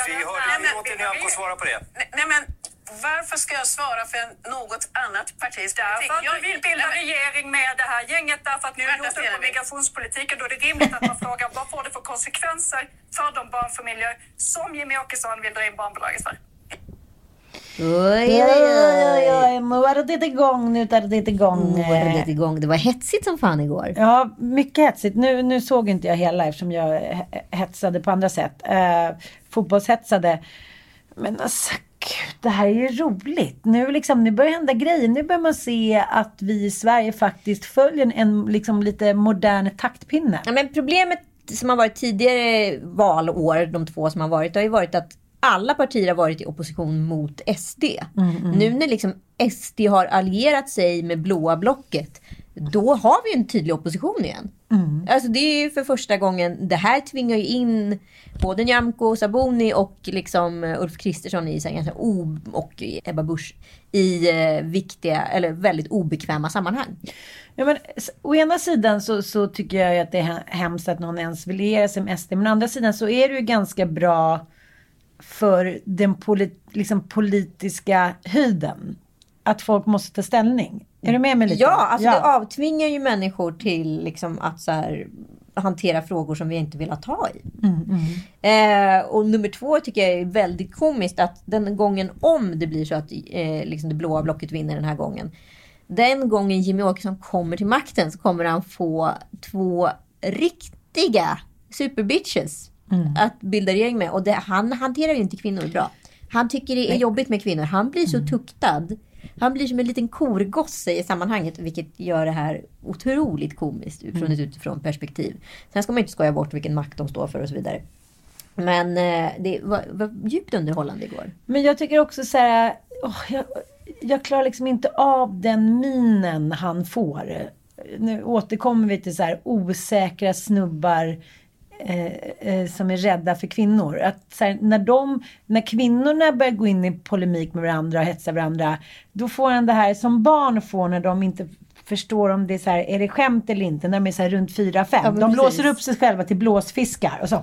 är? Vi hörde, Nej, men- låter Nyamko svara på det. Nej, nej men varför ska jag svara för något annat partis politik? Därför att Jag- du vill bilda nej, regering med det här gänget därför att ni har gjort upp på migrationspolitiken. Då är det rimligt att man frågar vad får det för konsekvenser för de barnfamiljer som Jimmy Åkesson vill dra in barnbidraget för? Oj, oj, oj. oj, nu är det igång, nu är det igång. Nu var det igång. Det var hetsigt som fan igår. Ja, mycket hetsigt. Nu, nu såg inte jag hela eftersom jag he- hetsade på andra sätt. Fotbollshetsade. Men alltså, gud, det här är ju roligt. Nu, liksom, nu börjar hända grejer. Nu börjar man se att vi i Sverige faktiskt följer en, liksom, lite modern taktpinne. Ja, men problemet som har varit tidigare valår, de två som har varit, det har ju varit att alla partier har varit i opposition mot SD. Nu när liksom SD har allierat sig med blåa blocket, då har vi en tydlig opposition igen. Alltså det är ju för första gången, det här tvingar ju in både Nyamko Sabuni och liksom eh, Ulf Kristersson i ganska o, och Ebba Busch i eh, viktiga, eller väldigt obekväma sammanhang. Ja, men, å ena sidan så, så tycker jag ju att det är he- hemskt att någon ens vill liera sig med SD. Men å andra sidan så är det ju ganska bra för den polit, liksom politiska höjden. Att folk måste ta ställning. Är du med mig lite? Ja, alltså det avtvingar ju människor till liksom att så här, hantera frågor som vi inte vill ta i. Eh, och nummer två tycker jag är väldigt komiskt att den gången om det blir så att eh, liksom det blåa blocket vinner den här gången. Den gången Jimmy Åkesson kommer till makten så kommer han få två riktiga superbitches att bilda regering med. Och det, han hanterar ju inte kvinnor bra. Han tycker det är jobbigt med kvinnor. Han blir så tuktad. Han blir som en liten korgosse i sammanhanget, vilket gör det här otroligt komiskt från ett utifrån perspektiv. Sen ska man inte skoja bort vilken makt de står för och så vidare. Men eh, det var, var djupt underhållande igår. Men jag tycker också så här, åh, jag, jag klarar liksom inte av den minen han får. Nu återkommer vi till så här osäkra snubbar eh, eh, som är rädda för kvinnor. Att här, när, de, när kvinnorna börjar gå in i polemik med varandra och hetsa varandra, då får han det här som barn får när de inte förstår om det är så här, är det skämt eller inte, när de är så här runt 4-5. Ja, de precis. blåser upp sig själva till blåsfiskar och så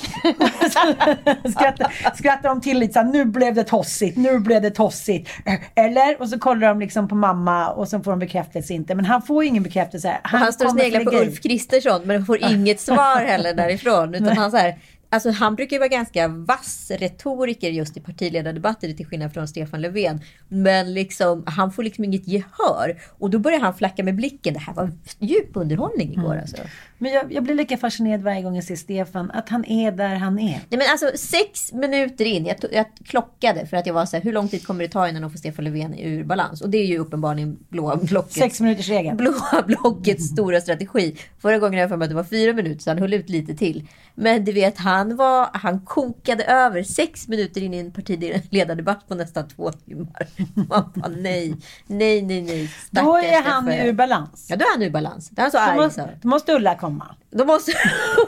skrattar, skrattar de till lite så här, nu blev det tossigt, nu blev det tossigt. Eller? Och så kollar de liksom på mamma och så får de bekräftelse inte. Men han får ingen bekräftelse. Han, han står och sneglar på. Ulf Kristersson men får inget svar heller därifrån. Utan han, så här, alltså han brukar ju vara ganska vass retoriker just i partiledardebatter till skillnad från Stefan Löfven. Men liksom, han får liksom inget gehör. Och då börjar han flacka med blicken. Det här var djup underhållning igår alltså. Men jag, jag blir lika fascinerad varje gång jag ser Stefan, att han är där han är. Nej, men alltså sex minuter in, jag, jag klockade för att jag var så här, hur lång tid kommer det ta innan de får Stefan Löfven ur balans? Och det är ju uppenbarligen blåa blocket. Sex minuters regeln. blåa blockets stora strategi. Förra gången jag för mig att det var fyra minuter så han höll ut lite till. Men du vet, han, var, han kokade över sex minuter in i en partiledardebatt på nästan två timmar. Man bara, nej, nej, nej, nej. Då är Stackars han ur balans. Ja, då är han ur balans. Då är han så arg så. då måste Ulla komma. Då måste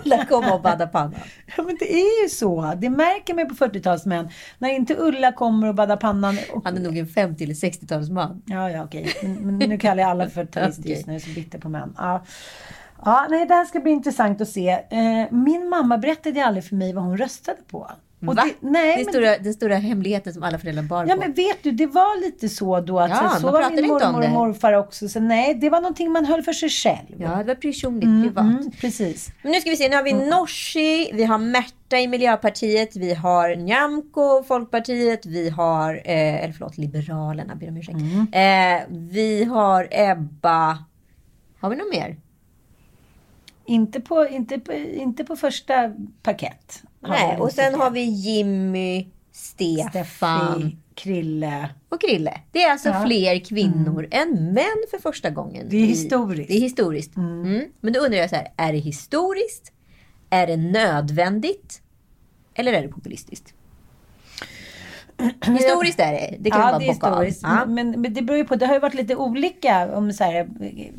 Ulla komma och badda pannan. Ja, men det är ju så. Det märker man ju på 40-talsmän. När inte Ulla kommer och baddar pannan. Och... Han är nog en 50 eller 60-talsman. Ja, ja, okej. Men, men nu kallar jag alla för 40-talister Okej. just nu, så bitter på män. Ja. Ja, nej, det här ska bli intressant att se. Eh, min mamma berättade aldrig för mig vad hon röstade på. Och Va? Det, nej, den, men, stora, den stora hemligheten som alla föräldrar bar Ja på. men vet du, det var lite så då att Ja, så, var min mormor och det. morfar också. Så nej, det var någonting man höll för sig själv. Ja, det var personligt, privat. Mm, precis. Men nu ska vi se, nu har vi Nooshi, vi har Märta i Miljöpartiet, vi har Nyamko, Folkpartiet, vi har, eh, eller förlåt, Liberalerna, ber om ursäkt. Eh, vi har Ebba, har vi något mer? Inte på, inte på, inte på första parkett. Nej, och sen har vi Jimmy, Stefan Steffi, Krille. och Krille. Det är alltså Ja. fler kvinnor än män för första gången. Det är i- historiskt. Det är historiskt. Mm. Men då undrar jag så här, är det historiskt? Är det nödvändigt? Eller är det populistiskt? Historiskt är det. Det kan ja, man det är historiskt. Ja. Men, men det beror ju på. Det har ju varit lite olika om så här,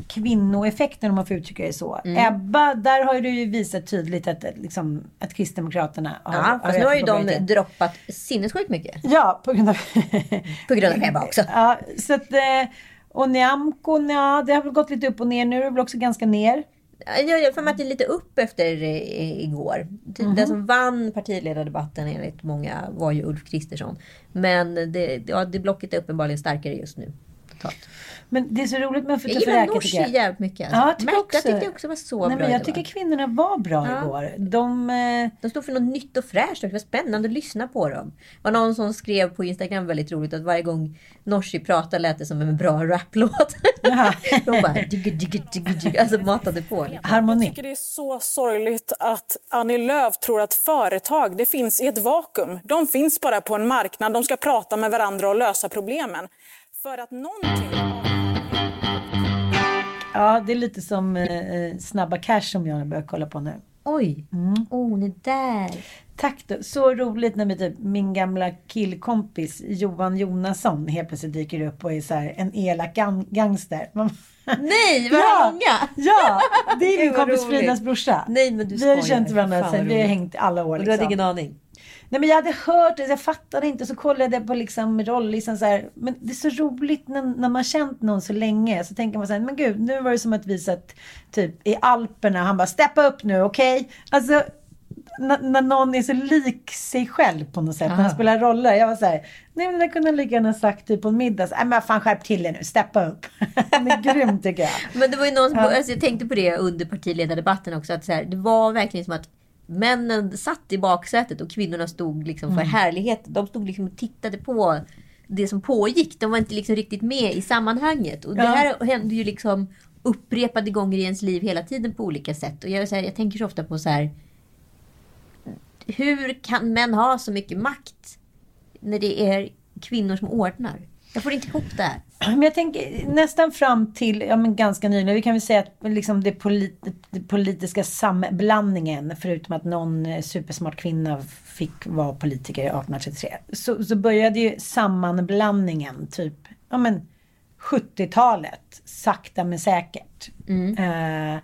kvinnoeffekten om man får uttrycka det så. Mm. Ebba, där har du ju visat tydligt att, liksom, att Kristdemokraterna har... Ja, fast nu har ju de popularitet. droppat sinnessjukt mycket. Ja, på grund av... På grund av Ebba också. ja, så att... eh, Och Nyamko, ja, det har väl gått lite upp och ner. Nu är det väl också ganska ner. Jag har för mig att det är lite upp efter eh, igår. Mhm. Den som vann partiledardebatten enligt många var ju Ulf Kristersson. Men det, ja, det blocket är uppenbarligen starkare just nu. Totalt. Men det är så roligt med att få Jag ta gillar förräkare, Nooshi jag. jävligt mycket. Alltså. Ja, jag tycker Märta också. tyckte jag också var så Nej, bra men jag idag. tycker kvinnorna var bra Ja. igår. De... eh, De stod för något nytt och fräscht. Det var spännande att lyssna på dem. Det var någon som skrev på Instagram väldigt roligt att varje gång Nooshi pratade lät det som en bra raplåt. Jaha. De bara digga, digga, digga, digga. Alltså matade på. Liksom. Harmoni. tycker det är så sorgligt att Annie Lööf tror att företag det finns i ett vakuum. De finns bara på en marknad. De ska prata med varandra och lösa problemen. För att någonting. Ja, det är lite som eh, eh, Snabba Cash som jag börjar kolla på nu. Oj, Mm. oh, är där. Tack då. Så roligt när typ, min gamla killkompis Johan Jonasson helt plötsligt dyker upp och är så här, en elak gang- gangster. Man, Nej, vad Ja. många! ja, det är min kompis. Fridas brorsa. Nej, men du vi har ju skojar. känt varandra sen vi har hängt alla år. Och du hade Liksom. ingen aning? Nej men jag hade hört det, jag fattade inte. Så kollade jag på liksom rolllistan så här. Men det är så roligt när, när man känt någon så länge. Så tänker man så här, men gud, nu var det som att vi satt typ i Alperna. Han bara, steppa upp nu, okej? Alltså, när, någon är så lik sig själv på något sätt. När han Aha. spelar roller. Jag var så här, nej men det kunde han lika gärna sagt typ på en middag. Nej men fan skärp till er nu, steppa upp. Han är grym tycker jag. Men det var ju någon som, Ja. alltså jag tänkte på det under partiledardebatten också. Att så här, det var verkligen som att männen satt i baksätet och kvinnorna stod liksom Mm. för härligheten. De stod liksom och tittade på det som pågick. De var inte liksom riktigt med i sammanhanget. Och det Ja. här hände ju liksom upprepade gånger i ens liv hela tiden på olika sätt. Och jag, så här, jag tänker så ofta på så här. Hur kan män ha så mycket makt när det är kvinnor som ordnar? Jag får inte ihop det här. Men jag tänker nästan fram till, ja men ganska nyligen, vi kan väl säga att liksom det, polit, det politiska samblandningen, förutom att någon eh, supersmart kvinna fick vara politiker 1833, så, så började ju sammanblandningen typ, ja men 70-talet, sakta men säkert. Eh,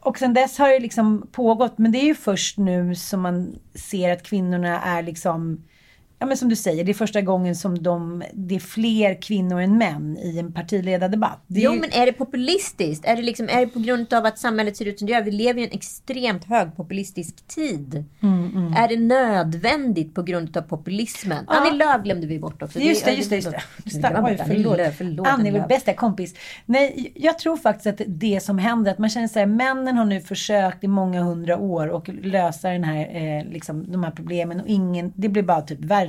och sen dess har det liksom pågått, men det är ju först nu som man ser att kvinnorna är liksom Ja men som du säger, det är första gången som de, det är fler kvinnor än män i en partiledardebatt. Det Jo, ju- men är det populistiskt? Är det, liksom, är det på grund av att samhället ser ut som det gör? Vi lever i en extremt högpopulistisk tid. Mm, Är det nödvändigt på grund av populismen? Annie Lööf glömde vi bort också. Just det, just det. Just det. Just det. Oj, förlåt. Lööf, förlåt. Annie vår bästa kompis. Nej, jag tror faktiskt att det som händer, att man känner så här, männen har nu försökt i många hundra år och lösa den här, eh, liksom, de här problemen och ingen, det blir bara typ värre.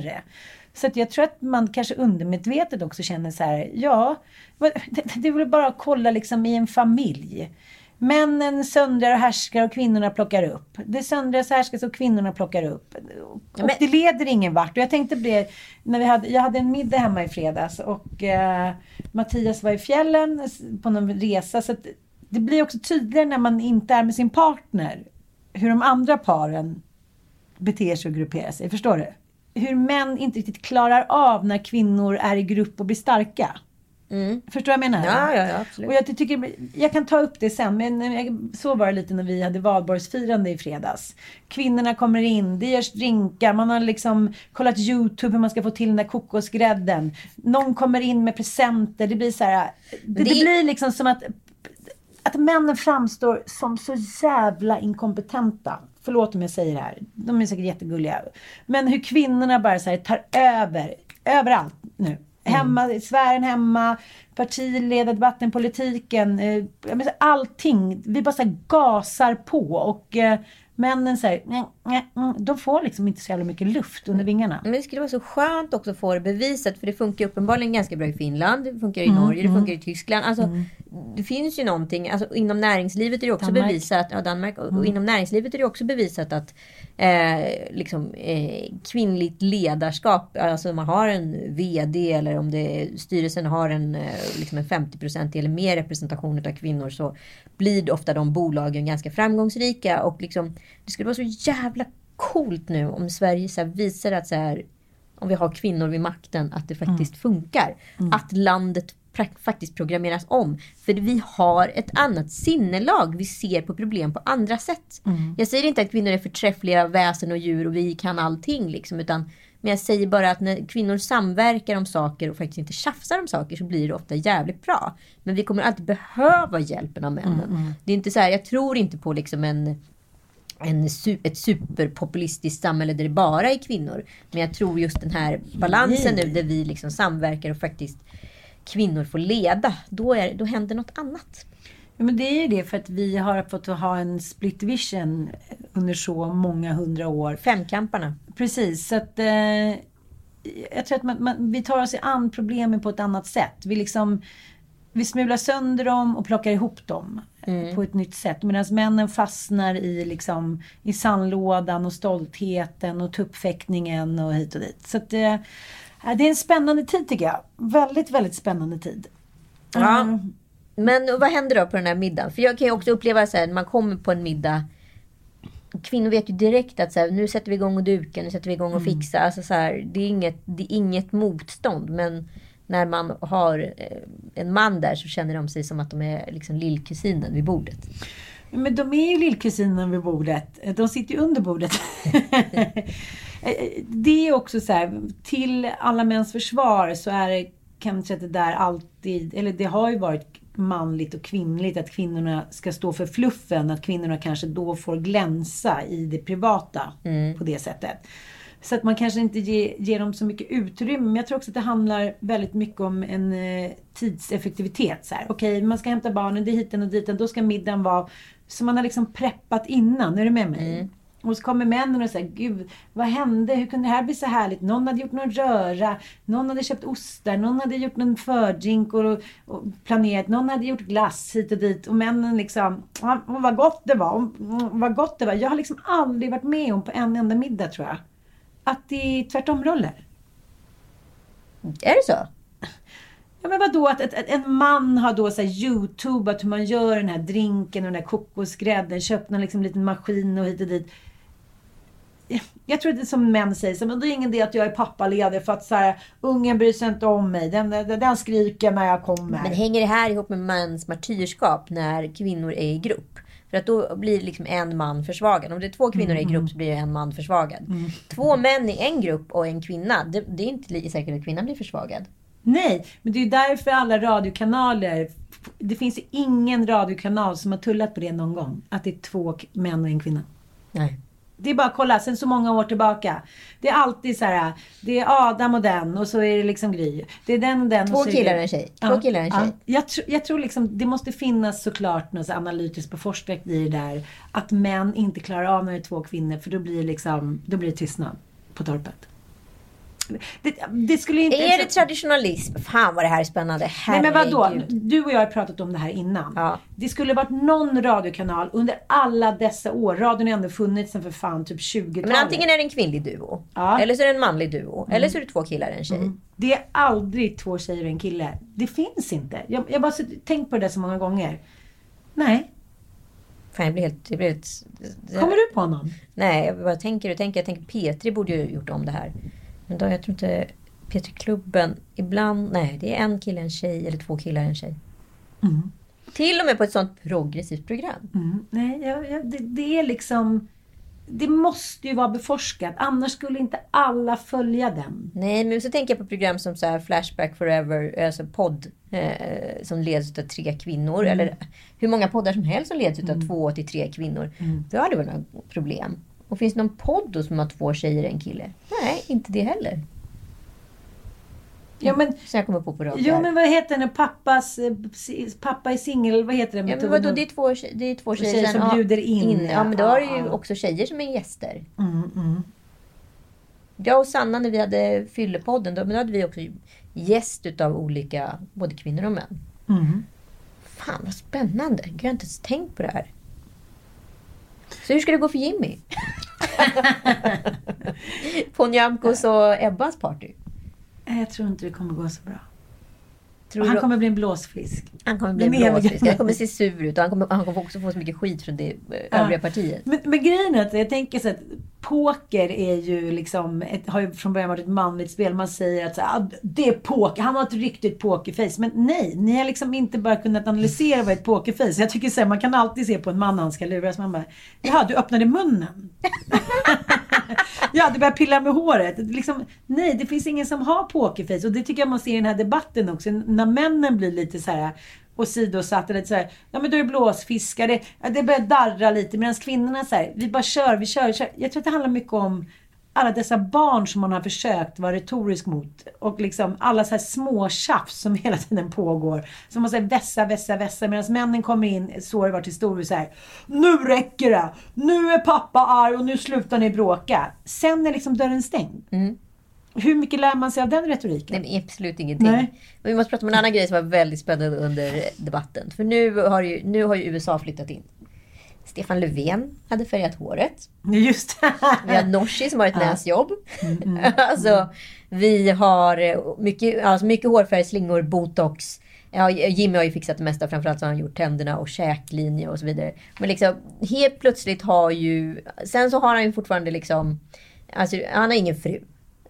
Så att jag tror att man kanske undermedvetet också känner så här, ja, det, det är väl bara att kolla liksom i en familj. Männen söndrar och härskar och kvinnorna plockar upp. Det söndras och härskas och kvinnorna plockar upp. Och men- det leder ingen vart. Och jag tänkte på det, när vi hade, jag hade en middag hemma i fredags och eh, Mattias var i fjällen på någon resa. Så att det blir också tydligare när man inte är med sin partner hur de andra paren beter sig och grupperar sig. Förstår du? Hur män inte riktigt klarar av när kvinnor är i grupp och blir starka. Förstår du vad jag menar? Ja, ja, ja, absolut. Och jag, tycker, jag kan ta upp det sen, men så var det lite när vi hade valborgsfirande i fredags. Kvinnorna kommer in, det görs drinkar, man har liksom kollat YouTube hur man ska få till den där kokosgrädden. Någon kommer in med presenter, det blir så här, det, det, det- blir liksom som att, att männen framstår som så jävla inkompetenta. Förlåt om jag säger det här, de är säkert jättegulliga. Men hur kvinnorna bara så här tar över, överallt nu. Hemma, i sfären hemma, partiledardebatten, politiken, eh, allting. Vi bara så här gasar på och eh, männen nej, nej, mm, de får liksom inte så jävla mycket luft under vingarna. Men det skulle vara så skönt också att få det bevisat. För det funkar uppenbarligen ganska bra i Finland. Det funkar i Norge. Det funkar i Tyskland. Alltså, Det finns ju någonting. Alltså, inom näringslivet är det också Danmark. bevisat. Ja, Danmark. Och, och inom näringslivet är det också bevisat att eh, liksom, eh, kvinnligt ledarskap. Alltså man har en VD eller om det, styrelsen har en, eh, liksom en 50% eller mer representation av kvinnor. Så blir ofta de bolagen ganska framgångsrika. Och liksom, det skulle vara så jävla coolt nu om Sverige så visar att så här, om vi har kvinnor vid makten, att det faktiskt funkar. Att landet faktiskt programmeras om. För vi har ett annat sinnelag. Vi ser på problem på andra sätt. Jag säger inte att kvinnor är förträffliga väsen och djur och vi kan allting. Liksom, utan, men jag säger bara att när kvinnor samverkar om saker och faktiskt inte tjafsar om saker så blir det ofta jävligt bra. Men vi kommer alltid behöva hjälpen av männen. Det är inte så här, jag tror inte på liksom en en, ett superpopulistiskt samhälle där det bara är kvinnor. Men jag tror just den här balansen nu där vi liksom samverkar och faktiskt kvinnor får leda. Då, är, då händer något annat. Ja, men det är ju det för att vi har fått ha en split vision under så många hundra år. Femkamparna. Precis, så att eh, jag tror att man, man, vi tar oss an problemen på ett annat sätt. Vi liksom vi smular sönder dem och plockar ihop dem eh, på ett nytt sätt. Medan männen fastnar i, liksom, i sandlådan och stoltheten och tuppfäktningen och hit och dit. Så att, eh, det är en spännande tid tycker jag. Väldigt, väldigt spännande tid. Ja. Mm. Men vad händer då på den här middagen? För jag kan ju också uppleva så här, när man kommer på en middag. Kvinnor vet ju direkt att så här, nu sätter vi igång och dukar, nu sätter vi igång och fixar. Alltså så här, det, är inget, det är inget motstånd. Men när man har eh, en man där så känner de sig som att de är liksom lillkusinen vid bordet. Men de är ju lillkusinen vid bordet. De sitter ju under bordet. det är också så här, till alla mäns försvar så är det kanske att det där alltid, eller det har ju varit manligt och kvinnligt att kvinnorna ska stå för fluffen. Att kvinnorna kanske då får glänsa i det privata på det sättet. Så att man kanske inte ger, ger dem så mycket utrymme. Men jag tror också att det handlar väldigt mycket om en eh, tidseffektivitet. Så här. Okej, man ska hämta barnen, det är hiten och dit. Då ska middagen vara... Så man har liksom preppat innan. Är du med mig? Och så kommer männen och säger, gud, vad hände? Hur kunde det här bli så härligt? Någon hade gjort någon röra, någon hade köpt ostar, någon hade gjort någon fördrink och, och planerat, någon hade gjort glass hit och dit. Och männen liksom, "Ja, vad gott det var, vad gott det var. Jag har liksom aldrig varit med om på en enda middag tror jag. Att det är tvärtom-roller. Är det så? Ja men vadå att, att, att en man har då så här youtubat hur man gör den här drinken och den här kokosgrädden, köpt någon liksom liten maskin och hit och dit. Jag tror att det är som män säger, så, men det är ingen idé att jag är pappaledig för att så här, ungen bryr sig inte om mig. Den, den, den skriker när jag kommer. Men hänger det här ihop med mans martyrskap när kvinnor är i grupp? För att då blir liksom en man försvagad. Om det är två kvinnor i grupp så blir en man försvagad. Två män i en grupp och en kvinna, det, det är inte säkert att kvinnan blir försvagad. Nej, men det är därför alla radiokanaler... Det finns ju ingen radiokanal som har tullat på det någon gång. Att det är två män och en kvinna. Nej. Det är bara att kolla, sen så många år tillbaka. Det är alltid så här, det är Adam och den och så är det liksom Gry. Det är den och den. Två och så killar och en tjej. Två killar och en tjej. Jag, tr- jag tror liksom, det måste finnas såklart något så analytiskt beforskat i det där. Att män inte klarar av när det är två kvinnor, för då blir det liksom, då blir det tystnad på torpet. Skulle, det, det skulle inte... Är det traditionalism? Fan vad det här är spännande. Nej Herregud. men vadå? Du och jag har pratat om det här innan. Ja. Det skulle varit någon radiokanal under alla dessa år. Radion har ändå funnits sedan för fan typ 20-talet. Men antingen är det en kvinnlig duo. Ja. Mm. Eller så är det en manlig duo. Eller så är det två killar och en tjej. Det är aldrig två tjejer och en kille. Det finns inte. Jag, jag bara tänkt på det så många gånger. Nej. Fan, jag blir helt... Jag blir helt Kommer du på någon? Nej, jag bara tänker och tänker. Jag tänker Petri borde ju gjort om det här. Men då, jag tror inte... Petri-klubben, ibland... Nej, det är en kille, en tjej. Eller två killar, en tjej. Till och med på ett sånt progressivt program. Mm. Nej, jag, jag, det, det är liksom... Det måste ju vara beforskat. Annars skulle inte alla följa den. Nej, men så tänker jag på program som så här Flashback Forever, alltså podd eh, som leds av tre kvinnor. Eller hur många poddar som helst som leds av två till tre kvinnor. Då har det väl några problem. Och finns det någon podd då som har två tjejer och en kille? Nej, inte det heller. Ja, men, Så jag kommer på på rak arm. men vad heter den? Pappas, eh, pappa är singel. Vad heter den? Ja, men vadå, det är två, det är två tjejer, tjejer som ja, bjuder in, Ja, men då har du ju ja, ja. också tjejer som är gäster. Mm, mm. Jag och Sanna när vi hade Fyllepodden, då, men då hade vi också gäst utav olika, både kvinnor och män. Mm. Fan vad spännande. Jag har inte ens tänkt på det här. Så hur ska det gå för Jimmy? På Nyamkos och Ebbas party? Jag tror inte det kommer gå så bra. Tror han kommer bli en blåsfisk. han kommer bli en blåsfisk. Han kommer se sur ut och han kommer, han kommer också få så mycket skit från det eh, övriga partiet. Men, men grejen är att jag tänker så att poker är ju liksom, ett, har ju från början varit ett manligt spel. Man säger att så "Ah, det är poker, han har ett riktigt pokerface. Men nej, ni har liksom inte bara kunnat analysera vad ett pokerface Jag tycker så här, man kan alltid se på en man när han ska luras. Man bara, jaha, du öppnade munnen. ja, du börjar pilla med håret. Liksom, nej, det finns ingen som har pokerface. Och det tycker jag man ser i den här debatten också. När männen blir lite så här åsidosatta, lite så här, ja men då är det blåsfiskar, det, det börjar darra lite. Medan kvinnorna såhär, vi bara kör, vi kör, vi kör. Jag tror att det handlar mycket om alla dessa barn som man har försökt vara retorisk mot. Och liksom alla så här små tjafs som hela tiden pågår. Som man säger vässa, vässa, vässa. Medan männen kommer in, så har det varit historiskt så här. Nu räcker det! Nu är pappa arg och nu slutar ni bråka. Sen är liksom dörren stängd. Hur mycket lär man sig av den retoriken? Nej, absolut ingenting. Nej. Men vi måste prata om en annan grej som var väldigt spännande under debatten. För nu har ju, nu har ju USA flyttat in. Stefan Löfven hade färgat håret. Just det. Vi har Nooshi som har ett näsjobb. alltså, vi har eh, mycket, alltså mycket hårfärg, slingor, botox. Ja, Jimmy har ju fixat det mesta. Framförallt så har han gjort tänderna och käklinje och så vidare. Men liksom helt plötsligt har ju... Sen så har han ju fortfarande liksom... Alltså han har ingen fru.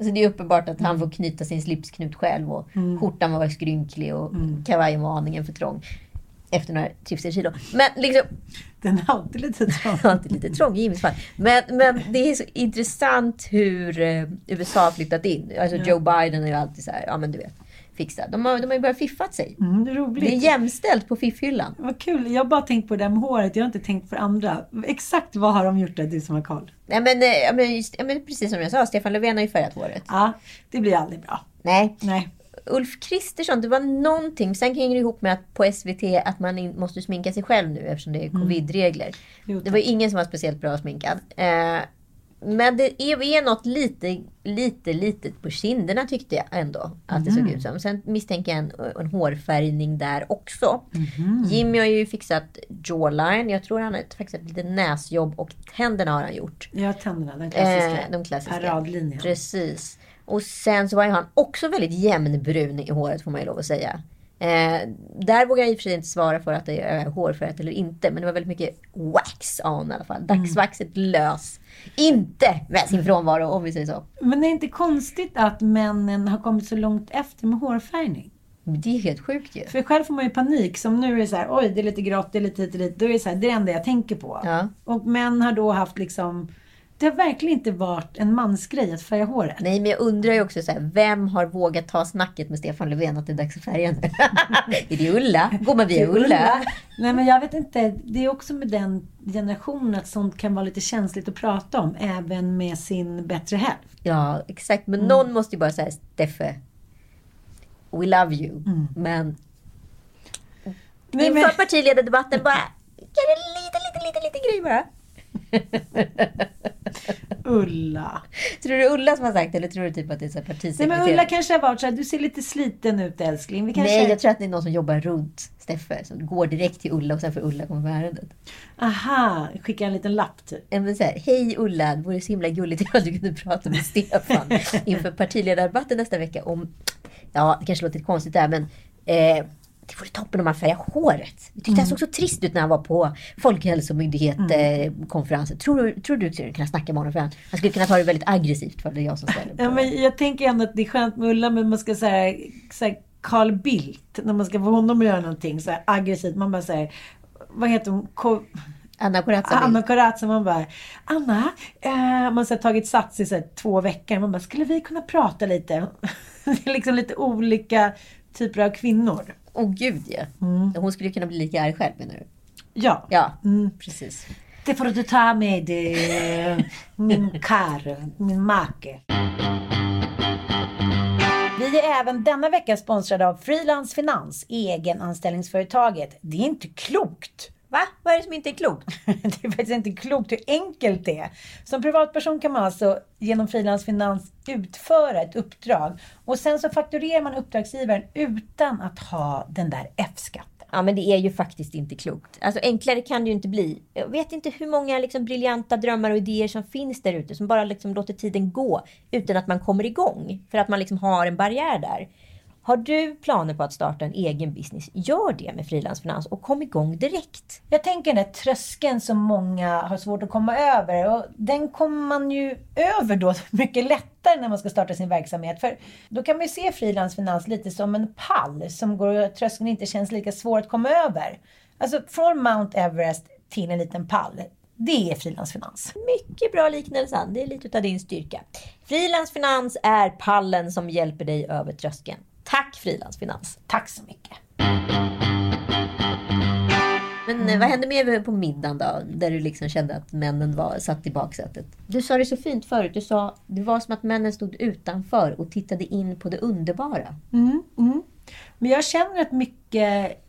Så det är uppenbart att han får knyta sin slipsknut själv och skjortan var skrynklig och kavajen var aningen för trång. Efter några tusen kilo. Men liksom... Den är alltid lite trång. Alltid lite trång i Jimmys fall. Men, men det är så intressant hur eh, USA har flyttat in. Alltså Joe Biden är ju alltid så här, ja men du vet, fixa. De har, de har ju börjat fiffat sig. Mm, det är roligt. Det är jämställt på fiffhyllan. Vad kul. Jag har bara tänkt på det där med håret. Jag har inte tänkt för andra. Exakt vad har de gjort där, du som har koll? Nej men, eh, ja, men, just, ja, men precis som jag sa, Stefan Löfven har ju färgat håret. Ja, det blir aldrig bra. Nej. Nej. Ulf Kristersson, det var någonting, sen hänger det ihop med att på SVT att man in, måste sminka sig själv nu eftersom det är covid-regler. Jo, det var ingen som var speciellt bra sminkad. Eh, men det är, är något lite, lite litet på kinderna tyckte jag ändå att det såg ut som. Sen misstänker jag en, en hårfärgning där också. Jimmy har ju fixat jawline. Jag tror han har faktiskt ett litet näsjobb och tänderna har han gjort. Ja, tänderna. Den klassiska. Eh, de klassiska. Paradlinjen. Precis. Och sen så var ju han också väldigt jämnbrun i håret får man ju lov att säga. Eh, där vågar jag i och för sig inte svara för att det är hårfärgat eller inte. Men det var väldigt mycket wax on i alla fall. Dagsvaxet lös. Inte med sin frånvaro om vi säger så. Men det är inte konstigt att männen har kommit så långt efter med hårfärgning? Det är helt sjukt ju. För själv får man ju panik. Som nu är det så här, oj det är lite grått, det är lite hit och dit. Då är det så här, det är det enda jag tänker på. Ja. Och män har då haft liksom, det har verkligen inte varit en mansgrej att färga håret. Nej men jag undrar ju också så här, vem har vågat ta snacket med Stefan Löfven att det är dags att färga nu? är det Ulla? Går man via Ulla? Nej men jag vet inte, det är också med den generationen att sånt kan vara lite känsligt att prata om. Även med sin bättre hälft. Ja, exakt. Men någon måste ju bara säga Steffe, we love you. Men Nej, inför men, partiledardebatten bara, gör en liten, liten, liten, liten grej bara. Ulla. Tror du Ulla som har sagt det eller tror du typ att det är här Nej, partisekreterare? men Ulla kanske har varit så här, du ser lite sliten ut älskling. Vi kanske... Nej, jag tror att det är någon som jobbar runt Steffe. Som går direkt till Ulla och sen får Ulla komma med ärendet. Aha, skickar en liten lapp typ. Ja, men så här, Hej Ulla, det vore så himla gulligt ifall du kunde prata med Stefan inför partiledardebatten nästa vecka om... Ja, det kanske låter lite konstigt där, men... Eh, det vore toppen om han färgade håret. Jag tyckte han såg så trist ut när han var på Folkhälsomyndigheten-konferensen. Tror, du, tror du skulle kunna snacka med honom? För han, han skulle kunna ta det väldigt aggressivt för det är jag som ställer Ja, men jag tänker ändå att det är skönt med Ulla, men man ska säga Carl Bildt, när man ska få honom att göra någonting så här aggressivt. Man bara säger, vad heter hon? Ko- Anna Corazza Anna. Corazza, man bara, Anna, eh, man har tagit sats i så två veckor. Man bara, skulle vi kunna prata lite? det är liksom lite olika typer av kvinnor. Åh gud ja. Hon skulle kunna bli lika arg själv menar du? Ja, Ja, Mm. precis. det får du ta med eh, min kar, min make. Vi är även denna vecka sponsrade av Frilans Finans, egenanställningsföretaget. Det är inte klokt! Va? Vad är det som inte är klokt? Det är faktiskt inte klokt hur enkelt det är. Som privatperson kan man alltså genom frilansfinans utföra ett uppdrag och sen så fakturerar man uppdragsgivaren utan att ha den där F-skatten. Ja, men det är ju faktiskt inte klokt. Alltså enklare kan det ju inte bli. Jag vet inte hur många liksom, briljanta drömmar och idéer som finns där ute som bara liksom låter tiden gå utan att man kommer igång. För att man liksom har en barriär där. Har du planer på att starta en egen business, gör det med frilansfinans och kom igång direkt. Jag tänker den där tröskeln som många har svårt att komma över. Och den kommer man ju över då mycket lättare när man ska starta sin verksamhet. För då kan man ju se frilansfinans lite som en pall som går tröskeln inte känns lika svår att komma över. Alltså från Mount Everest till en liten pall. Det är frilansfinans. Mycket bra liknelse, Ann. Det är lite av din styrka. Frilansfinans är pallen som hjälper dig över tröskeln. Tack Frilansfinans! Tack så mycket. Men eh, vad hände med på middagen då? Där du liksom kände att männen var satt i baksätet. Du sa det så fint förut. Du sa det var som att männen stod utanför och tittade in på det underbara. Mm, mm. Men jag känner att mycket,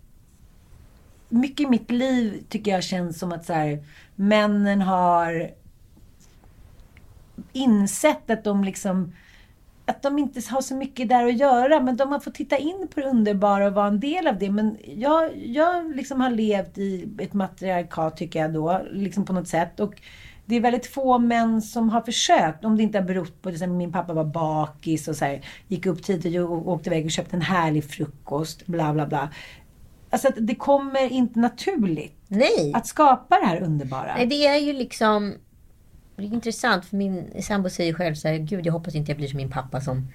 mycket i mitt liv tycker jag känns som att så här, männen har insett att de liksom att de inte har så mycket där att göra, men de har fått titta in på det underbara och vara en del av det. Men jag, jag liksom har levt i ett matriarkat, tycker jag då, liksom på något sätt. Och det är väldigt få män som har försökt, om det inte har berott på att min pappa var bakis och så här, gick upp tidigt och åkte iväg och köpte en härlig frukost, bla bla bla. Alltså att det kommer inte naturligt Nej! att skapa det här underbara. Nej, det är ju liksom... Det är intressant för min sambo säger själv så här, Gud jag hoppas inte jag blir som min pappa som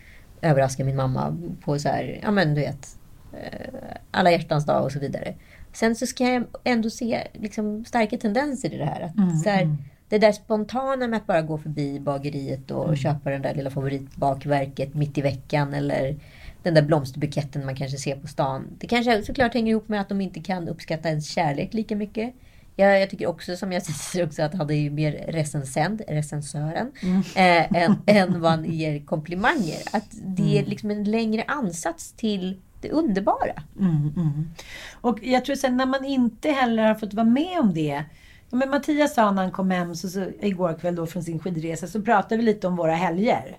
överraskar min mamma på så här, ja men du vet, eh, alla hjärtans dag och så vidare. Sen så ska jag ändå se liksom, starka tendenser i det här. Att, så här det där spontana med att bara gå förbi bageriet och köpa den där lilla favoritbakverket mitt i veckan eller den där blomsterbuketten man kanske ser på stan. Det kanske såklart hänger ihop med att de inte kan uppskatta ens kärlek lika mycket. Jag, jag tycker också som jag säger också att han är ju mer recensent, recensören, eh, än, än vad han ger komplimanger. Att det är liksom en längre ansats till det underbara. Mm, mm. Och jag tror sen när man inte heller har fått vara med om det. Ja, men Mattias sa när han kom hem så, så, igår kväll då från sin skidresa så pratade vi lite om våra helger.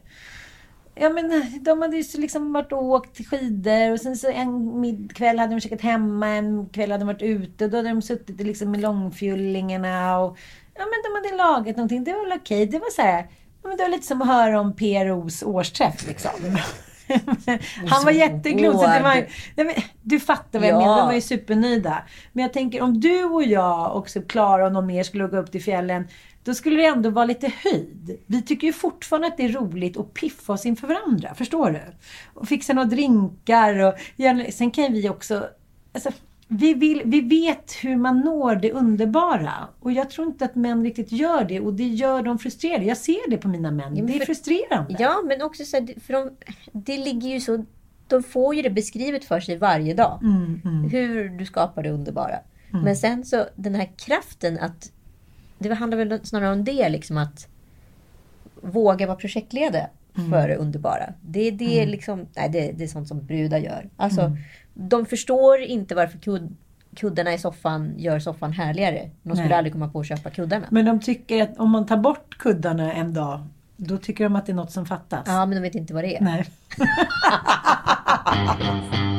Ja men de hade ju liksom varit och åkt skidor och sen så en kväll hade de käkat hemma, en kväll hade de varit ute. Då hade de suttit liksom med långfjullingarna och ja men de hade lagat någonting. Det var väl okej. Det var så här, ja, men det var lite som att höra om PROs årsträff liksom. Han var jätteglad. Så det var, nej, men, du fattar vad jag Ja. menar. De var ju supernöjda. Men jag tänker om du och jag och Klara och någon mer skulle gå upp till fjällen. Då skulle det ändå vara lite höjd. Vi tycker ju fortfarande att det är roligt att piffa oss inför varandra. Förstår du? Och fixa några drinkar. Och, sen kan vi också... Alltså, vi, vill, vi vet hur man når det underbara. Och jag tror inte att män riktigt gör det. Och det gör dem frustrerade. Jag ser det på mina män. men Det är för- frustrerande. Ja, men också så här, för de, det ligger ju så... De får ju det beskrivet för sig varje dag. Mm, mm. Hur du skapar det underbara. Men sen så den här kraften att... Det handlar väl snarare om det, liksom att våga vara projektledare för det underbara. Det, det, är liksom, nej, det, det är sånt som brudar gör. Alltså, De förstår inte varför kud, kuddarna i soffan gör soffan härligare. De skulle Nej. aldrig komma på att köpa kuddarna. Men de tycker att om man tar bort kuddarna en dag Då tycker de att det är något som fattas. Ja, men de vet inte vad det är. Nej.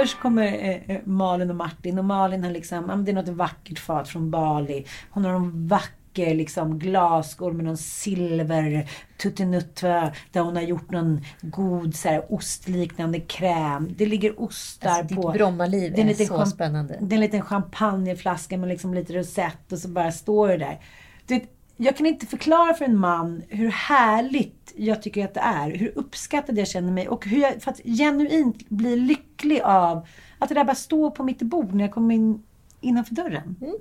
Först kommer eh, eh, Malin och Martin och Malin har liksom, det är något vackert fat från Bali. Hon har en vacker liksom glasskål med någon silver tuttinutt va, där hon har gjort någon god så här, ostliknande kräm. Det ligger ostar Alltså, ditt på. Brommaliv Det är är lite så spännande. Det är en liten champagneflaska med liksom lite rosett och så bara står det där. Du vet, jag kan inte förklara för en man hur härligt jag tycker att det är. Hur uppskattad jag känner mig och hur jag för att genuint blir lycklig av att det där bara står på mitt bord när jag kommer in innanför dörren. Mm.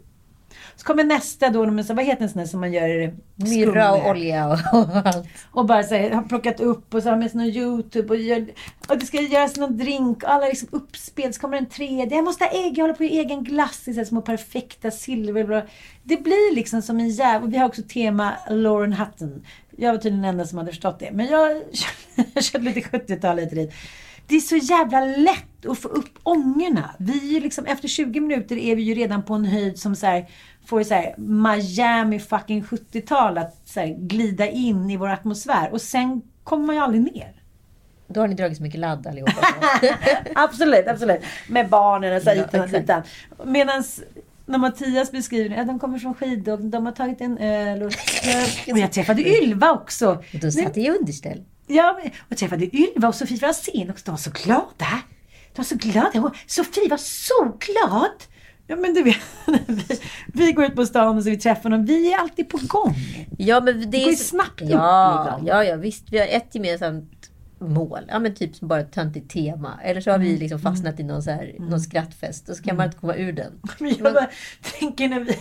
Så kommer nästa då, med så, vad heter en sån där som man gör Myrra och olja och, och allt. Och bara så här, har plockat upp och så har med sig någon YouTube och, gör, och det ska göras någon drink och alla liksom uppspel. Så kommer en tredje. Jag måste ha ägg, jag håller på i egen glass i så här små perfekta silver. Det blir liksom som en jävla... Och vi har också tema Lauren Hutton. Jag var tydligen den enda som hade förstått det. Men jag jag körde lite 70-tal hit och dit. Det är så jävla lätt att få upp ångorna. Vi liksom, efter 20 minuter är vi ju redan på en höjd som så här, får så här, Miami fucking 70-tal att så här, glida in i vår atmosfär. Och sen kommer man ju aldrig ner. Då har ni dragit så mycket ladd allihopa. absolut, absolut. Med barnen och så Ja, hitan och exakt. ditan. Medan när Mattias beskriver att de kommer från skidåkning, de har tagit en öl och... Och jag träffade Ylva också. Och då satt i underställ. Ja, och träffade Ylva och Sofie Franzén också. De var så glada. De var så glada. Och Sofie var så glad. Ja, men du vet, vi, vi går ut på stan och så vi träffar dem. Vi är alltid på gång. Ja, men det, Det går ju snabbt upp, ja, liksom. Ja, ja, visst. Vi har ett gemensamt mål. Ja, men typ som bara ett töntigt tema. Eller så har Mm. vi liksom fastnat i någon, så här, någon skrattfest och så kan man inte komma ur den. Men jag bara tänker när vi,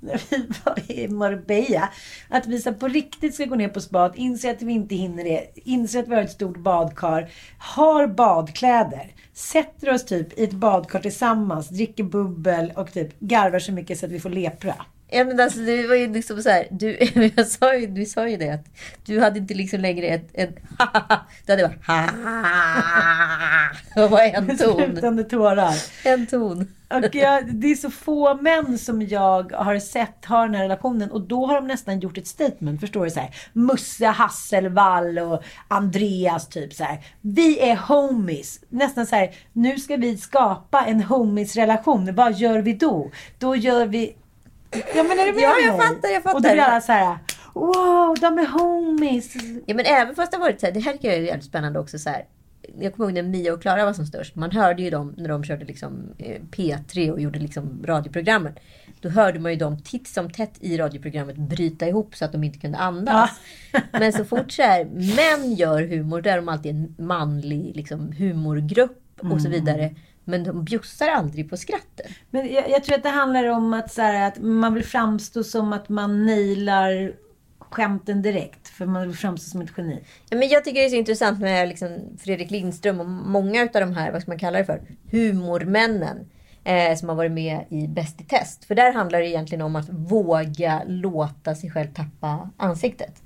när vi var i Marbella, att vi så på riktigt ska gå ner på spat, inse att vi inte hinner det, inse att vi har ett stort badkar, har badkläder, sätter oss typ i ett badkar tillsammans, dricker bubbel och typ garvar så mycket så att vi får lepra. Ja, men alltså, det var ju liksom så här, du, jag sa ju, du sa ju det att du hade inte liksom längre ett, ett du hade bara Det var en ton. Slutande tårar. En ton. Och jag, det är så få män som jag har sett ha den här relationen och då har de nästan gjort ett statement. Förstår du? Så här, Musse Hasselvall och Andreas typ så här. Vi är homies. Nästan så här, nu ska vi skapa en homies-relation. Vad gör vi då? Då gör vi... Ja men är med Ja, jag fattar, jag fattar. Och då blir alla så här, wow, de är homies. Ja, men även fast det har varit så här, det här tycker jag är jävligt spännande också så här. Jag kommer ihåg när Mia och Klara var som störst. Man hörde ju dem när de körde liksom eh, P3 och gjorde liksom radioprogrammen. Då hörde man ju dem titt som tätt i radioprogrammet bryta ihop så att de inte kunde andas. Men så fort så här, män gör humor, då är de alltid en manlig liksom, humorgrupp och så vidare. Men de bjussar aldrig på skrattet. Men jag, jag tror att det handlar om att, så här, att man vill framstå som att man nailar skämten direkt. För man vill framstå som ett geni. Ja, men jag tycker det är så intressant med liksom Fredrik Lindström och många av de här, vad ska man kalla det för, humormännen. Eh, som har varit med i Bäst i test. För där handlar det egentligen om att våga låta sig själv tappa ansiktet.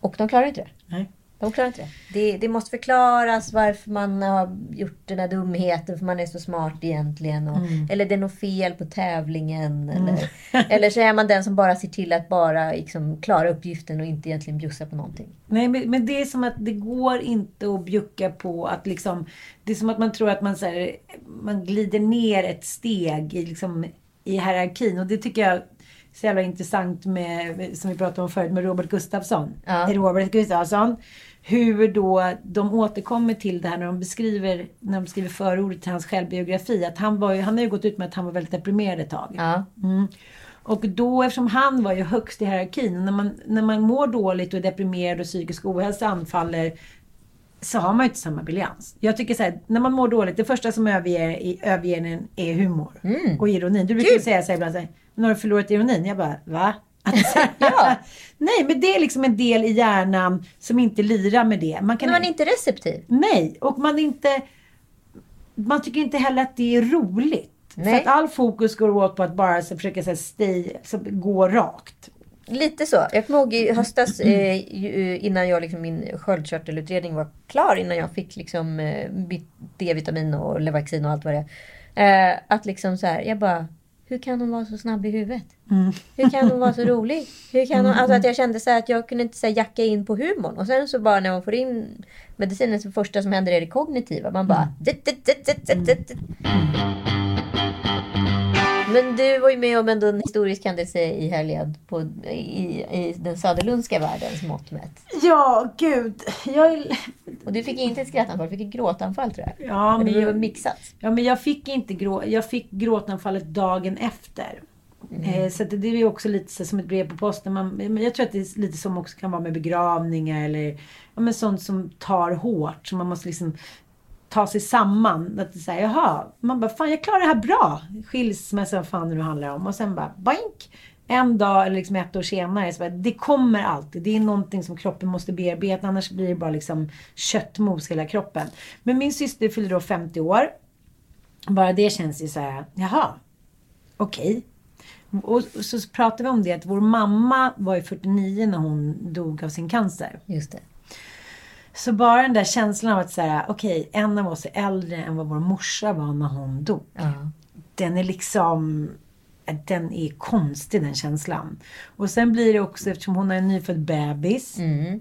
Och de klarar inte det. Nej. De klarar inte det. det. Det måste förklaras varför man har gjort den här dumheten för man är så smart egentligen. Och, Eller det är något fel på tävlingen. Eller, eller så är man den som bara ser till att bara liksom, klara uppgiften och inte egentligen bjussa på någonting. Nej, men, men det är som att det går inte att bjucka på att liksom... Det är som att man tror att man, så här, man glider ner ett steg i, liksom, i hierarkin. Och det tycker jag så jävla intressant med, som vi pratade om förut, med Robert Gustafsson. Ja. Robert Gustafsson. Hur då de återkommer till det här när de beskriver, när de beskriver förordet till hans självbiografi. Att han, var ju, han har ju gått ut med att han var väldigt deprimerad ett tag. Ja. Mm. Och då, eftersom han var ju högst i hierarkin, när man, när man mår dåligt och är deprimerad och psykisk ohälsa anfaller, så har man ju inte samma briljans. Jag tycker så här, när man mår dåligt, det första som överger, i- överger en är humor. Och ironi. Du brukar ju säga så här ibland, så här, men har du förlorat ironin? Jag bara, va? Att Ja. Nej, men det är liksom en del i hjärnan som inte lirar med det. Man kan Men man är inte receptiv. Nej, och man är inte... Man tycker inte heller att det är roligt. Nej. För att all fokus går åt på att bara så, försöka så, här, stay, så, gå rakt. Lite så. Jag kommer ihåg i höstas eh, ju- innan jag liksom, min sköldkörtelutredning var klar. Innan jag fick liksom, eh, D-vitamin och Levaxin och allt vad det är. Eh, att liksom så här, jag bara, hur kan hon vara så snabb i huvudet? Mm. Hur kan hon vara så rolig? Hur kan hon, alltså att jag kände så att jag kunde inte så jacka in på humorn. Och sen så bara när man får in medicinen, så första som händer är det kognitiva. Man bara... dit, Men du var ju med om ändå en historisk händelse i helgen på, i, i den söderlundska världens mått mätt. Ja, gud. Jag, Och du fick inte ett skrattanfall, du fick ett gråtanfall tror jag. ja, Men det var mixat. ja, men jag fick inte grå, jag fick gråtanfallet dagen efter. Mm. Eh, så det, det är också lite som ett brev på posten. Man, jag tror att det är lite som också kan vara med begravningar eller ja, men sånt som tar hårt. Så man måste liksom ta sig samman. Att säga, jaha, man bara, fan jag klarar det här bra. Skilsmässa, vad fan det nu handlar om. Och sen bara, boink! En dag eller liksom ett år senare, så bara, det kommer alltid. Det är någonting som kroppen måste bearbeta. Annars blir det bara liksom köttmos hela kroppen. Men min syster fyllde då 50 år. Bara det känns ju så här, jaha, okej. Och så pratade vi om det att vår mamma var ju 49 när hon dog av sin cancer. Just det. Så bara den där känslan av att säga, okej, en av oss är äldre än vad vår morsa var när hon dog. Ja. Den är liksom, den är konstig den känslan. Och sen blir det också, eftersom hon har en nyfödd bebis. Mm.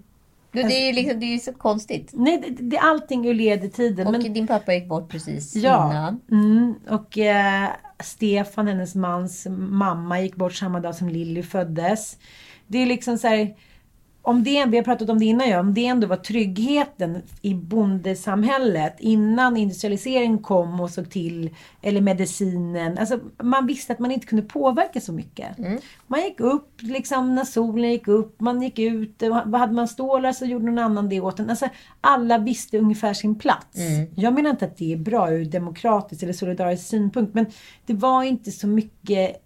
Det är ju liksom, det är ju så konstigt. Nej, det, det, allting ur led i tiden. Och men, din pappa gick bort precis ja, innan. mm, och eh, Stefan, hennes mans mamma, gick bort samma dag som Lilly föddes. Det är liksom så här, om det, vi har pratat om det innan, ja, om det ändå var tryggheten i bondesamhället innan industrialiseringen kom och såg till, eller medicinen. Alltså, man visste att man inte kunde påverka så mycket. Man gick upp liksom när solen gick upp, man gick ut, och hade man stålar så gjorde någon annan det åt en. Alltså, alla visste ungefär sin plats. Jag menar inte att det är bra ur demokratisk eller solidarisk synpunkt, men det var inte så mycket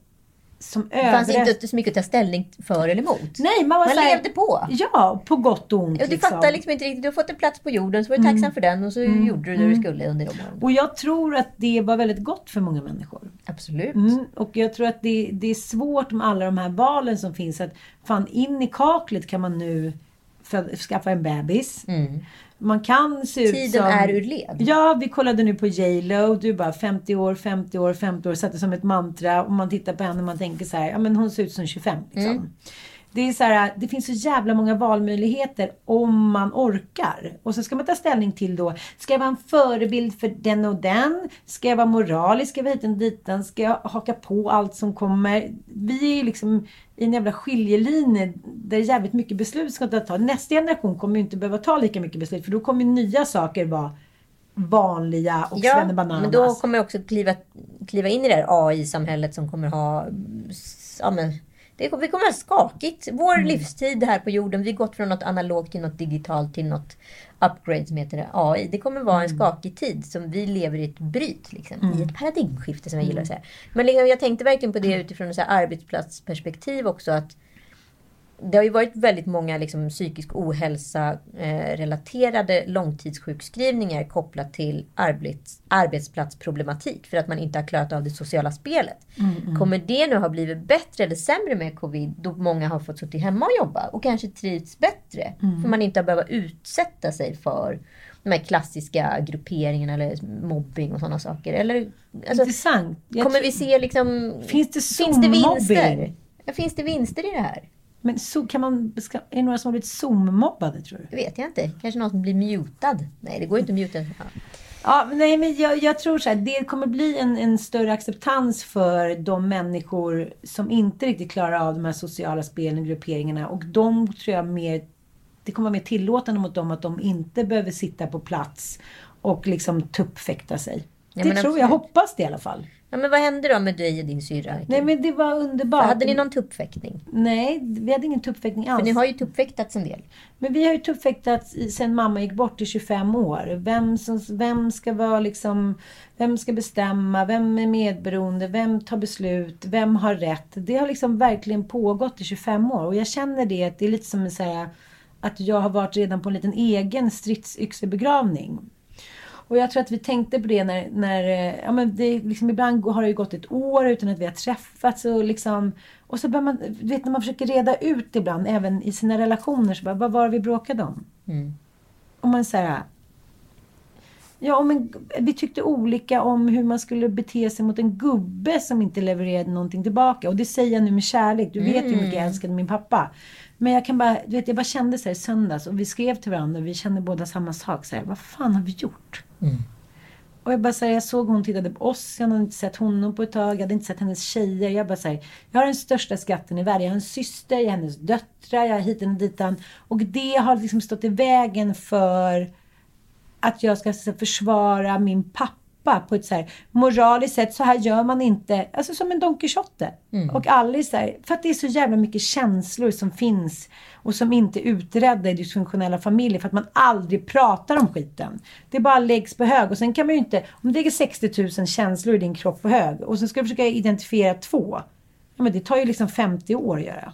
som Det fanns inte så mycket att ta ställning för eller emot. Nej, man var Man här- levde på. Ja, på gott och ont. Och du fattar liksom inte riktigt. Du har fått en plats på jorden, så var du Mm. tacksam för den och så gjorde du det du skulle under de åren. Och jag tror att det var väldigt gott för många människor. Absolut. Mm, och jag tror att det, det är svårt med alla de här valen som finns. Att fan, in i kaklet kan man nu för, skaffa en bebis. Man kan se ut. Tiden som... är ur led. Ja, vi kollade nu på J Lo. Du bara 50 år, 50 år, 50 år. Satte som ett mantra. Och man tittar på henne och man tänker så här, ja men hon ser ut som 25 liksom. Mm. Det är så här, det finns så jävla många valmöjligheter om man orkar. Och så ska man ta ställning till då, ska jag vara en förebild för den och den? Ska jag vara moralisk? Ska jag vara hiten och ditan? Ska jag haka på allt som kommer? Vi är ju liksom i en jävla skiljelinje där jävligt mycket beslut ska ta. Nästa generation kommer ju inte behöva ta lika mycket beslut för då kommer nya saker vara vanliga och Ja, svennebananas. men då kommer jag också kliva, kliva in i det här AI-samhället som kommer ha... Ja, men, det, vi kommer ha skakigt. Vår Mm. livstid här på jorden, vi har gått från något analogt till något digitalt till något upgrade som heter AI. Det kommer vara en Mm. skakig tid som vi lever i ett bryt. Liksom, I ett paradigmskifte som jag gillar att säga. Men liksom, jag tänkte verkligen på det utifrån ett arbetsplatsperspektiv också. att det har ju varit väldigt många liksom, psykisk ohälsa eh, relaterade långtidssjukskrivningar kopplat till arbets, arbetsplatsproblematik för att man inte har klarat av det sociala spelet. Kommer det nu ha blivit bättre eller sämre med covid då många har fått sitta hemma och jobba och kanske trivts bättre för man inte har behövt utsätta sig för de här klassiska grupperingarna eller mobbing och sådana saker. Eller, alltså, Intressant. Jag kommer vi se liksom... Finns det finns det vinster? Finns det vinster i det här? Men så kan man, ska, är det några som har blivit Zoom-mobbade tror du? Det vet jag inte. Kanske någon som blir mutad. Nej, det går inte att muta. Ja. Ja, nej, men jag, jag tror så här, det kommer bli en, en större acceptans för de människor som inte riktigt klarar av de här sociala spelen och grupperingarna. Och de tror jag mer, det kommer vara mer tillåtande mot dem att de inte behöver sitta på plats och liksom tuppfäkta sig. Ja, det tror jag, absolut. hoppas det i alla fall. Ja, men vad hände då med dig och din syrra? Nej men det var underbart. Hade ni någon tuppfäktning? Nej, vi hade ingen tuppfäktning alls. För ni har ju tuppfäktats en del. Men vi har ju tuffäktats i- sen mamma gick bort i 25 år. Vem, som, vem ska vara liksom, vem ska bestämma, vem är medberoende, vem tar beslut, vem har rätt? Det har liksom verkligen pågått i 25 år och jag känner det att det är lite som att säga att jag har varit redan på en liten egen stridsyxebegravning. Och jag tror att vi tänkte på det när, när eh, ja men det, liksom ibland har det ju gått ett år utan att vi har träffats och liksom och så börjar man, du vet när man försöker reda ut ibland, även i sina relationer, så bara, vad var det vi bråkade om? Och man säger Ja, men vi tyckte olika om hur man skulle bete sig mot en gubbe som inte levererade någonting tillbaka. Och det säger jag nu med kärlek. Du vet ju hur mycket jag älskade min pappa. Men jag kan bara, du vet, jag bara kände så här söndags och vi skrev till varandra och vi kände båda samma sak. Så här, vad fan har vi gjort? Och jag bara säger, jag såg hon tittade på oss, jag hade inte sett honom på ett tag, jag hade inte sett hennes tjejer. Jag bara säger, jag har den största skatten i världen. Jag har en syster, jag har hennes döttrar, jag har hiten och ditan. Och det har liksom stått i vägen för att jag ska så, försvara min pappa på ett så här moraliskt sätt. Så här gör man inte. Alltså som en Don Quijote. Och Alice här, för att det är så jävla mycket känslor som finns och som inte är utredda i dysfunktionella familjer för att man aldrig pratar om skiten. Det bara läggs på hög och sen kan man ju inte, om det ligger 60 000 känslor i din kropp på hög och sen ska du försöka identifiera två. Ja, men det tar ju liksom 50 år att göra.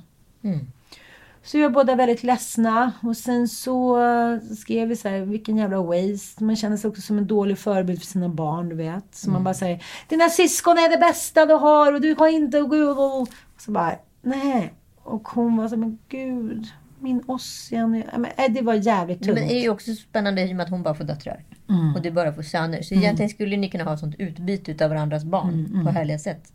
Så vi var båda väldigt ledsna och sen så eh, skrev vi så här, vilken jävla waste. Man känner sig också som en dålig förebild för sina barn, du vet. Så man bara säger, dina syskon är det bästa du har och du har inte... Och. Så bara, nej. Och hon var så, men gud, min Ossian. Äh, det var jävligt tungt. Men det är ju också spännande i och med att hon bara får döttrar. Och du bara får söner. Så egentligen skulle ni kunna ha sånt utbyte utav varandras barn på härliga sätt.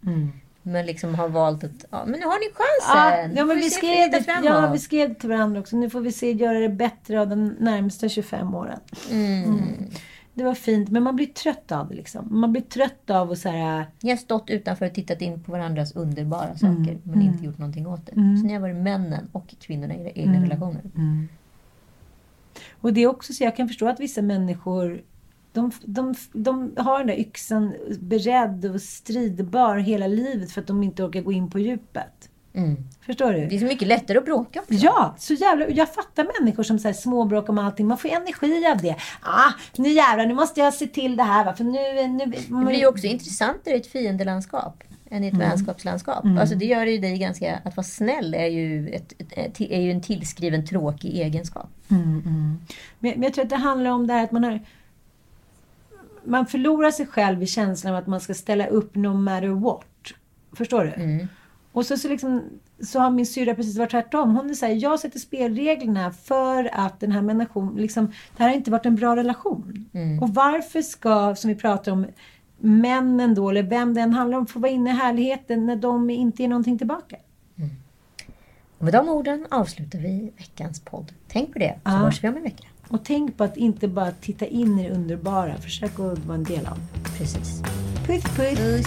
Men liksom har valt att, ja men nu har ni Ja, chansen. ja, men Får vi se skrev, det, ja, vi skrev det till varandra också. Nu får vi se göra det bättre av de närmsta 25 åren. Mm. Det var fint, men man blir trött av det. Liksom. Man blir trött av att så här, Ni har stått utanför och tittat in på varandras underbara saker men inte gjort någonting åt det. Så ni har varit männen och kvinnorna i era egna relationer. Och det är också så jag kan förstå att vissa människor de, de, de har den där yxan beredd och stridbar hela livet för att de inte orkar gå in på djupet. Förstår du? Det är så mycket lättare att bråka också. Ja, så jävla, jag fattar människor som så här småbråkar om allting. Man får energi av det. Ah, nu jävlar, nu måste jag se till det här. Va? För nu, nu, Det blir ju också intressantare i ett fiendelandskap än i ett vänskapslandskap. Alltså det gör ju dig ganska... Att vara snäll är ju, ett, ett, är ju en tillskriven tråkig egenskap. Men, men jag tror att det handlar om det här att man har... Man förlorar sig själv i känslan av att man ska ställa upp no matter what. Förstår du? Och så, så, liksom, så har min syrra precis varit tvärtom. Hon här, jag sätter spelreglerna för att den här människan, liksom, det här har inte varit en bra relation. Och varför ska, som vi pratar om, männen då, eller vem det än handlar om, få vara inne i härligheten när de inte ger någonting tillbaka? Och med de orden avslutar vi veckans podd. Tänk på det, så Ja. hörs vi om en vecka. Och tänk på att inte bara titta in i det underbara, försök att vara en del av det. Precis. Puss puss!